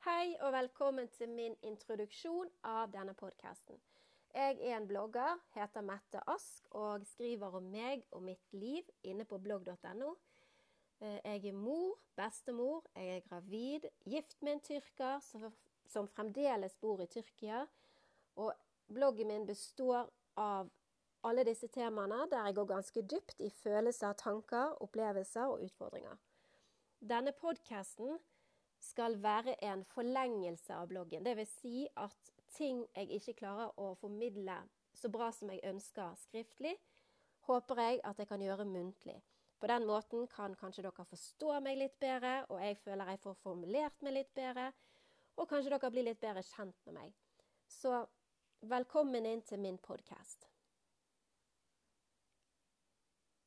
Hei og velkommen til min introduksjon av denne podkasten. Jeg er en blogger, heter Mette Ask og skriver om meg og mitt liv inne på blogg.no. Eh, jeg er mor, bestemor, jeg er gravid, gift med en tyrker som fremdeles bor i Tyrkia. Og bloggen min består av alle disse temaene der jeg går ganske dypt i følelser, tanker, opplevelser og utfordringer. Denne podkasten skal være en forlengelse av bloggen. Vil si at ting jeg ikke klarer å formidle så bra som jeg ønsker skriftlig, håper jeg at jeg kan gjøre muntlig. På den måten kan kanskje dere forstå meg litt bedre, og jeg føler jeg får formulert meg litt bedre, og kanskje dere blir litt bedre kjent med meg. Så velkommen inn til min podkast.